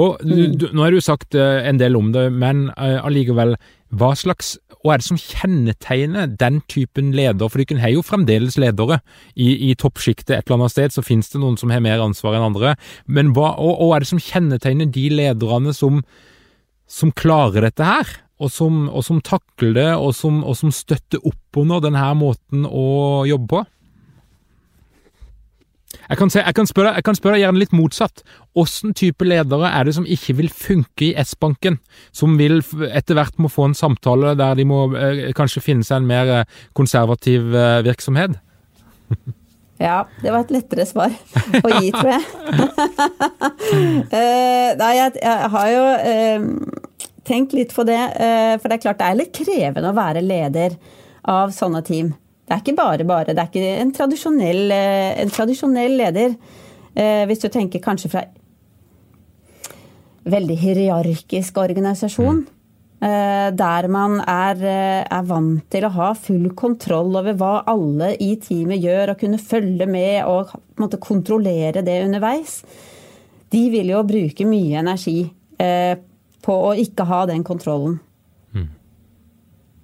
Og du, du, nå har du sagt uh, en del om det, men uh, allikevel, hva slags hva er det som kjennetegner den typen leder? For dere har jo fremdeles ledere. I, i toppsjiktet et eller annet sted så finnes det noen som har mer ansvar enn andre. Men hva, og, og er det som kjennetegner de lederne som, som klarer dette her? Og som, og som takler det, og som, og som støtter opp under denne måten å jobbe på? Jeg kan, se, jeg, kan spørre, jeg kan, spørre, gjerne litt motsatt. Hvilken type ledere er det som ikke vil funke i S-banken? Som vil etter hvert må få en samtale der de må eh, kanskje finne seg en mer eh, konservativ eh, virksomhet?
Ja, det var et lettere svar å gi, tror jeg. uh, nei, jeg, har jo uh, tenkt litt på det. For det er klart det er litt krevende å være leder av sånne team. Det er ikke bare bare. Det er ikke en tradisjonell, eh, en tradisjonell leder. Eh, hvis du tenker kanskje fra veldig hierarkisk organisasjon. Mm. Eh, der man er, er, vant til å ha full kontroll over hva alle i teamet gjør, og kunne følge med og måte, kontrollere det underveis. De vil jo bruke mye energi på å ikke ha den kontrollen.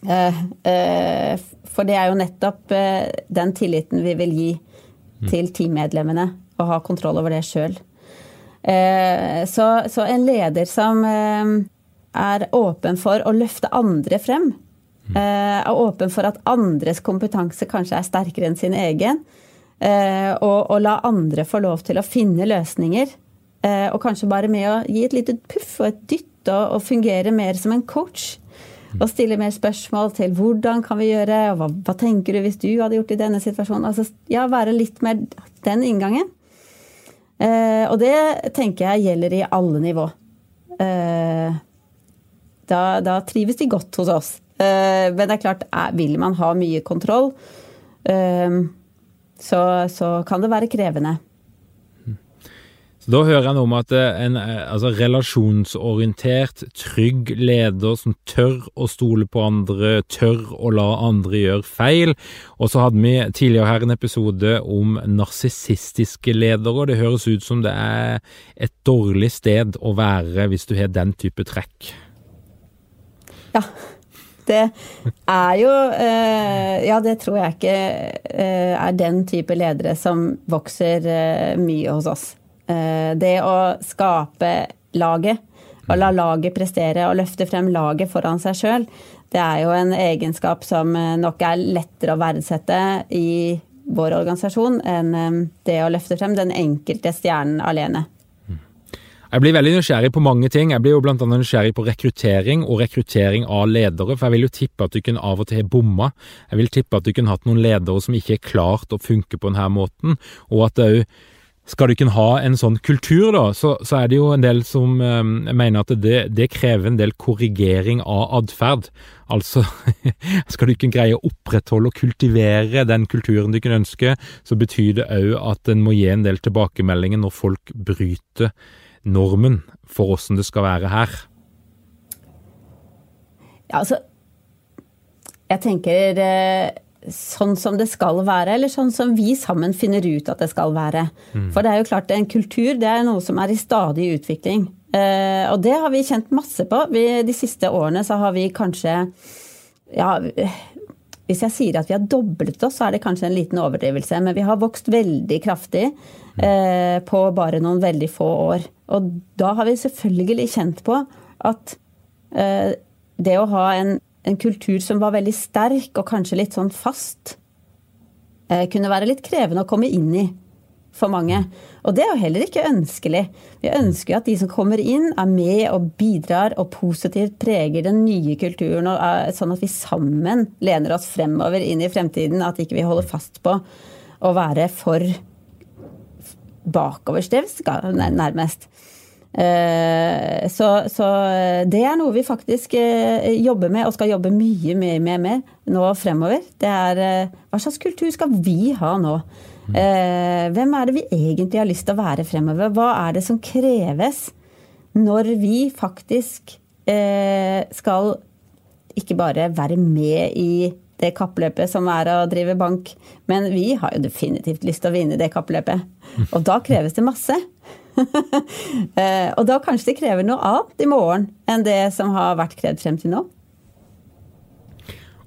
Eh, eh, for det er jo nettopp eh, den tilliten vi vil gi mm. til teammedlemmene, å ha kontroll over det sjøl. Så, så, en leder som er åpen for å løfte andre frem, Er åpen for at andres kompetanse kanskje er sterkere enn sin egen. Og, og la andre få lov til å finne løsninger. Og kanskje bare med å gi et lite puff og et dytt og, og fungere mer som en coach. Og stille mer spørsmål til hvordan kan vi gjøre, og hva, hva tenker du hvis du hadde gjort i denne situasjonen? Altså, ja, være litt mer den inngangen. Eh, og det tenker jeg gjelder i alle nivå. Eh, da, da, trives de godt hos oss. Eh, men det er klart, er, vil man ha mye kontroll, eh, så, så kan det være krevende.
Så Da hører jeg noe om at en altså, relasjonsorientert, trygg leder som tør å stole på andre, tør å la andre gjøre feil. Og så hadde vi tidligere her en episode om narsissistiske ledere. Det høres ut som det er et dårlig sted å være hvis du har den type trekk.
Ja. Det er jo Ja, det tror jeg ikke er den type ledere som vokser mye hos oss. Eh, det å skape laget, å la laget prestere og løfte frem laget foran seg sjøl, det er jo en egenskap som eh, nok er lettere å verdsette i vår organisasjon enn eh, det å løfte frem den enkelte stjernen alene.
Jeg blir veldig nysgjerrig på mange ting. Jeg blir jo annet nysgjerrig på rekruttering og rekruttering av ledere. For jeg vil jo tippe at du kunne av og til ha bomma. Jeg vil tippe at du kunne hatt noen ledere som ikke er klart å funke på denne måten. Og at det òg skal du ikke ha en sånn kultur, da, så, så er det jo en del som um, mener at det, det, krever en del korrigering av atferd. Altså, skal du ikke greie å opprettholde og kultivere den kulturen du kunne ønske, så betyr det òg at en må gi en del tilbakemeldinger når folk bryter normen for åssen det skal være her.
Ja, altså Jeg tenker eh sånn som det skal være, eller sånn som vi sammen finner ut at det skal være. Mm. For det er jo klart, en kultur det er noe som er i stadig utvikling. Eh, og det har vi kjent masse på. Vi, de siste årene så har vi kanskje Ja, hvis jeg sier at vi har doblet oss, så er det kanskje en liten overdrivelse. Men vi har vokst veldig kraftig eh, på bare noen veldig få år. Og da har vi selvfølgelig kjent på at eh, det å ha en en kultur som var veldig sterk og kanskje litt sånn fast, eh, kunne være litt krevende å komme inn i for mange. Og det er jo heller ikke ønskelig. Vi ønsker jo at de som kommer inn, er med og bidrar og positivt preger den nye kulturen, er, sånn at vi sammen lener oss fremover inn i fremtiden. At ikke vi holder fast på å være for bakoverstevs, nærmest. Eh, så, så, det er noe vi faktisk eh, jobber med, og skal jobbe mye mer med, med nå fremover. Det er eh, hva slags kultur skal vi ha nå? Hvem er det vi egentlig har lyst til å være fremover? Hva er det som kreves når vi faktisk skal ikke bare være med i det kappløpet som er å drive bank, men vi har jo definitivt lyst til å vinne det kappløpet. Og da kreves det masse. Eh, og da kanskje det krever noe annet i morgen enn det som har vært krevd frem til nå.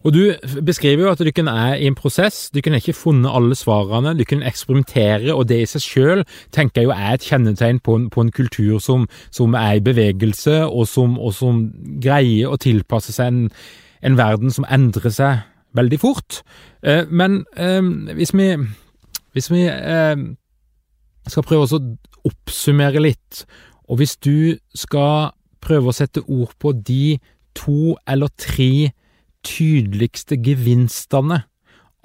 Og Du beskriver jo at kunne er i en prosess, du har ikke funnet alle svarene, du eksperimenterer, eksperimentere, og det i seg selv tenker jeg jo er et kjennetegn på en, på en kultur som, som, er i bevegelse, og som, og som greier å tilpasse seg en, en, verden som endrer seg veldig fort. Eh, men eh, hvis vi, hvis vi skal prøve å oppsummere litt, og hvis du skal prøve å sette ord på de to eller tre tydeligste gevinstene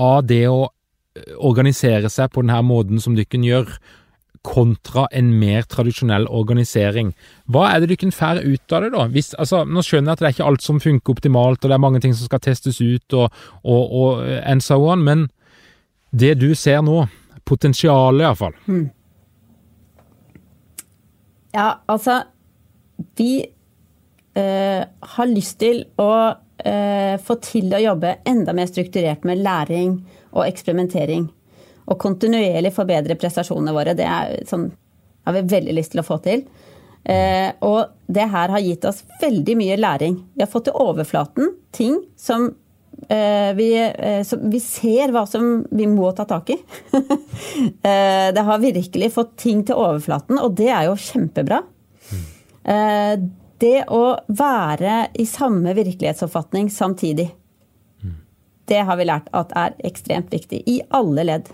av det å eh, organisere seg på denne måten som dere gjør, kontra en mer tradisjonell organisering. Hva er det dere får ut av det, da? Hvis, altså, nå skjønner jeg at det er ikke alt som funker optimalt, og det er mange ting som skal testes ut, og, og, og and so on, men det du ser nå, potensialet iallfall, mm.
Ja, altså Vi eh, har lyst til å eh, få til å jobbe enda mer strukturert med læring og eksperimentering. Og kontinuerlig forbedre prestasjonene våre. Det er sånn, har vi veldig lyst til å få til. Eh, og det her har gitt oss veldig mye læring. Vi har fått til overflaten ting som vi, uh, vi, ser hva som vi må ta tak i. det har virkelig fått ting til overflaten, og det er jo kjempebra. Det å være i samme virkelighetsoppfatning samtidig. Det har vi lært at er ekstremt viktig i alle ledd.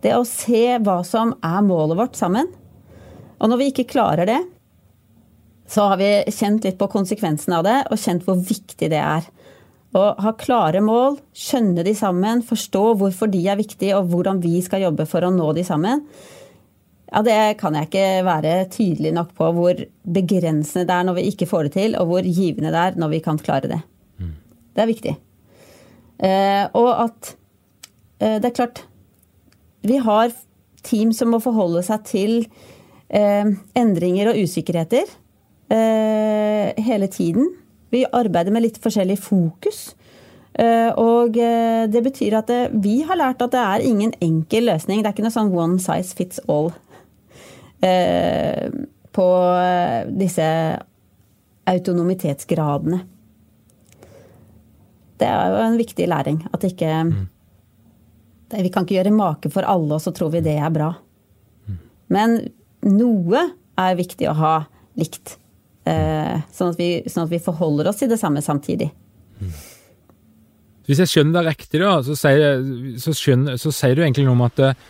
Det å se hva som er målet vårt sammen. Og når vi ikke klarer det, så har vi kjent litt på konsekvensen av det, og kjent hvor viktig det er. Å ha klare mål, skjønne de sammen, forstå hvorfor de er viktige, og hvordan vi skal jobbe for å nå de sammen. Ja, Det kan jeg ikke være tydelig nok på hvor begrensende det er når vi ikke får det til, og hvor givende det er når vi kan klare det. Mm. Det er viktig. Eh, og at eh, det er klart Vi har team som må forholde seg til eh, endringer og usikkerheter eh, hele tiden. Vi arbeider med litt forskjellig fokus. Eh, og eh, det betyr at det, vi har lært at det er ingen enkel løsning. Det er ikke noe sånn one size fits all på disse autonomitetsgradene det er jo en viktig læring. At ikke mm. Vi kan ikke gjøre make for alle, og så tror vi det er bra. Men noe er viktig å ha likt. Eh, sånn, at vi, sånn, at vi, forholder oss til det samme samtidig.
Hvis jeg skjønner deg riktig, da, så sier, så, skjønner, så sier, du egentlig noe om at uh,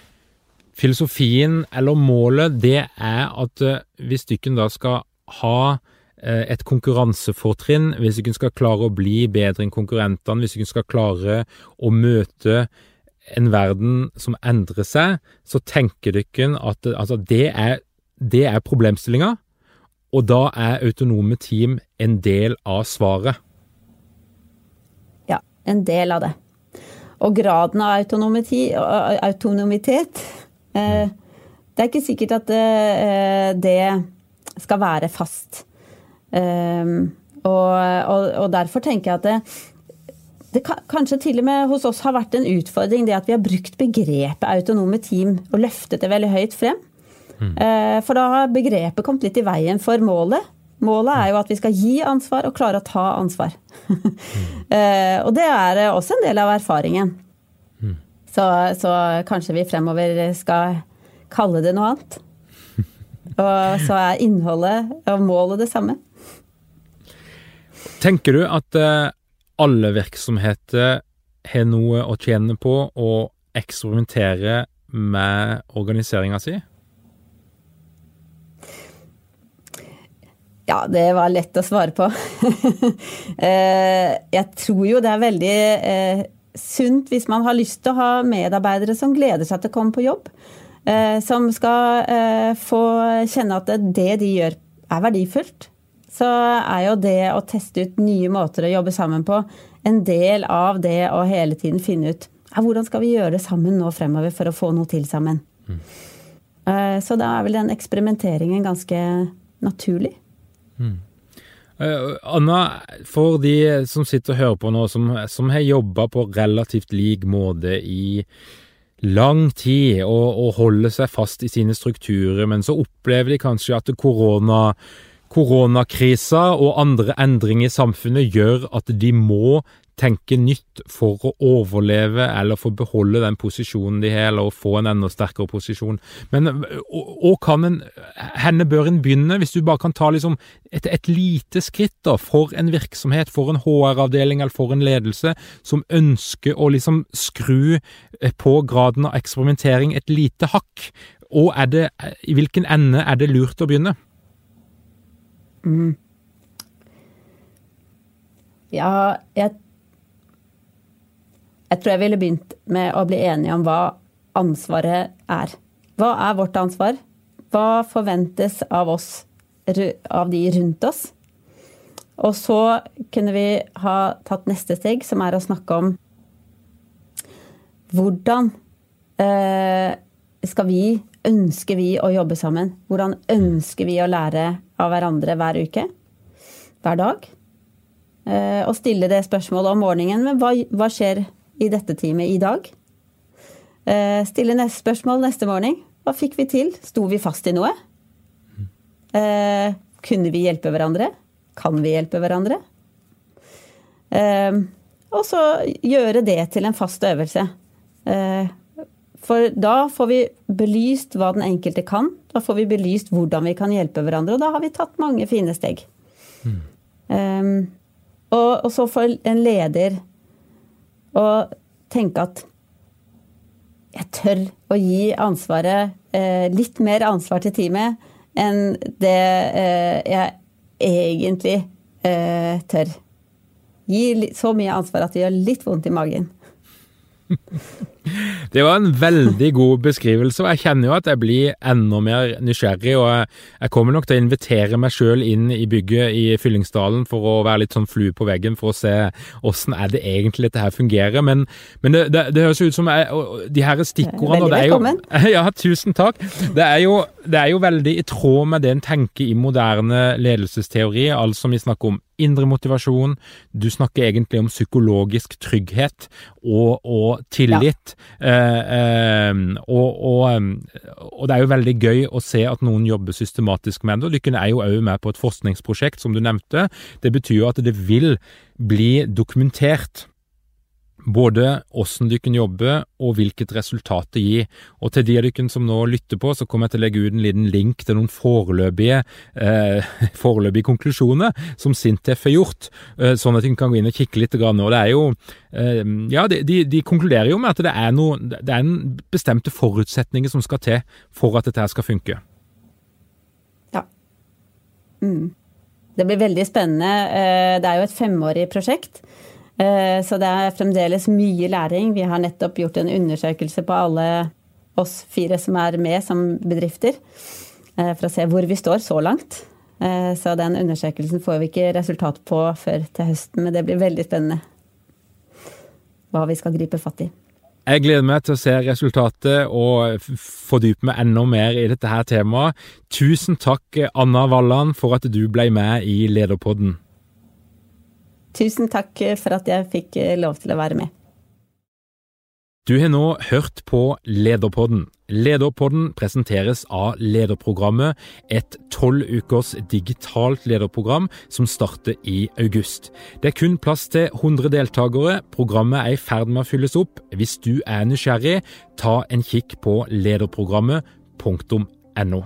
filosofien, eller målet, det er at uh, hvis dykken da skal ha Eh, et konkurransefortrinn hvis du skal klare å bli bedre enn konkurrentene, hvis du skal klare å møte en verden som endrer seg, så tenker dere at altså, det er, det er problemstillinga, og da er autonome team en del av svaret.
Ja, en del av det. Og graden av autonomitet eh, Det er ikke sikkert at det, eh, skal være fast. Og, og, og, derfor tenker jeg at det, det kanskje til og med hos oss har vært en utfordring det at vi har brukt begrepet autonome team og løftet det veldig høyt frem. Mm. Uh, for da har begrepet kommet litt i veien for målet. Målet er jo at vi skal gi ansvar og klare å ta ansvar. mm. uh, og det er også en del av erfaringen. Mm. Så, så kanskje vi fremover skal kalle det noe annet. Og så er innholdet og målet det samme.
Tenker du at eh, alle virksomheter har noe å tjene på å eksperimentere med organiseringa si?
Ja, det var lett å svare på. Eh, jeg tror jo det er veldig eh, sunt hvis man har lyst til å ha medarbeidere som gleder seg til å komme på jobb. Som skal få kjenne at det de gjør er verdifullt så er jo det å teste ut nye måter å jobbe sammen på en del av det å hele tiden finne ut ja, hvordan skal vi gjøre det sammen nå fremover for å få noe til sammen. Mm. Eh, så da er vel den eksperimenteringen ganske naturlig. Mm.
Anna, for de som sitter og hører på nå, som, som har jobba på relativt lik måte i lang tid og, og holder seg fast i sine strukturer, men så opplever de kanskje at korona Koronakrisa og andre endringer i samfunnet gjør at de må tenke nytt for å overleve eller få beholde den posisjonen de har, eller få en enda sterkere posisjon. Men og kan en, henne bør en begynne, hvis du bare kan ta liksom et, et lite skritt da, for en virksomhet, for en HR-avdeling eller for en ledelse som ønsker å liksom skru eh, på graden av eksperimentering et lite hakk. Og er det, i hvilken ende er det lurt å begynne? Mm.
Ja, jeg Jeg tror jeg ville begynt med å bli enige om hva ansvaret er. Hva er vårt ansvar? Hva forventes av oss, av de rundt oss? Og så kunne vi ha tatt neste steg, som er å snakke om hvordan eh, skal vi ønsker vi å jobbe sammen? Hvordan ønsker vi å lære av hverandre hver uke? Hver dag? Eh, og stille det spørsmålet om morgenen. Men hva, hva skjer i dette teamet i dag? Eh, stille neste spørsmål neste morgen. Hva fikk vi til? Sto vi fast i noe? Eh, kunne vi hjelpe hverandre? Kan vi hjelpe hverandre? Og så gjøre det til en fast øvelse. For da får vi belyst hva den enkelte kan. Da får vi belyst hvordan vi kan hjelpe hverandre, og da har vi tatt mange fine steg. Mm. Um, og, og, så får en leder og tenke at jeg tør å gi ansvaret, eh, litt mer ansvar til teamet enn det eh, jeg egentlig eh, tør. Gi så mye ansvar at det gjør litt vondt i magen.
Det var en veldig god beskrivelse, og jeg kjenner jo at jeg blir enda mer nysgjerrig. Og jeg, kommer nok til å invitere meg sjøl inn i bygget i Fyllingsdalen for å være litt sånn flue på veggen for å se åssen er det egentlig dette her fungerer. Men, men det, det, det, høres ut som jeg, de her stikkordene
Veldig velkommen.
Ja, tusen takk. Det er, jo, det er jo veldig i tråd med det en tenker i moderne ledelsesteori, altså vi snakker om indre motivasjon, du snakker egentlig om psykologisk trygghet og, og tillit. Ja. Eh, eh, og, og, og, det er jo veldig gøy å se at noen jobber systematisk med det. Dere er jo òg med på et forskningsprosjekt, som du nevnte. Det betyr jo at det vil bli dokumentert både åssen du kan jobbe og hvilket resultat det gir. Og til de av dere som nå lytter på, så kommer jeg til å legge ut en liten link til noen foreløpige, eh, foreløpige konklusjoner som Sintef har gjort, eh, sånn at dere kan gå inn og kikke litt. Og det er jo eh, Ja, de, de, de, konkluderer jo med at det er, noe, det er en bestemte forutsetninger som skal til for at dette skal funke.
Ja. Mm. Det blir veldig spennende. Eh, det er jo et femårig prosjekt. Eh, så det er fremdeles mye læring. Vi har nettopp gjort en undersøkelse på alle oss fire som er med som bedrifter, eh, for å se hvor vi står så langt. Eh, så den undersøkelsen får vi ikke resultat på før til høsten, men det blir veldig spennende hva vi skal gripe fatt i.
Jeg gleder meg til å se resultatet og fordype meg enda mer i dette her temaet. Tusen takk, Anna Walland, for at du ble med i Lederpodden.
Tusen takk for at jeg fikk eh, lov til å være med.
Du har nå hørt på Lederpodden. Lederpodden presenteres av Lederprogrammet, et tolv ukers digitalt lederprogram som starter i august. Det er kun plass til 100 deltakere. Programmet er i ferd med å fylles opp. Hvis du er nysgjerrig, ta en kikk på lederprogrammet.no.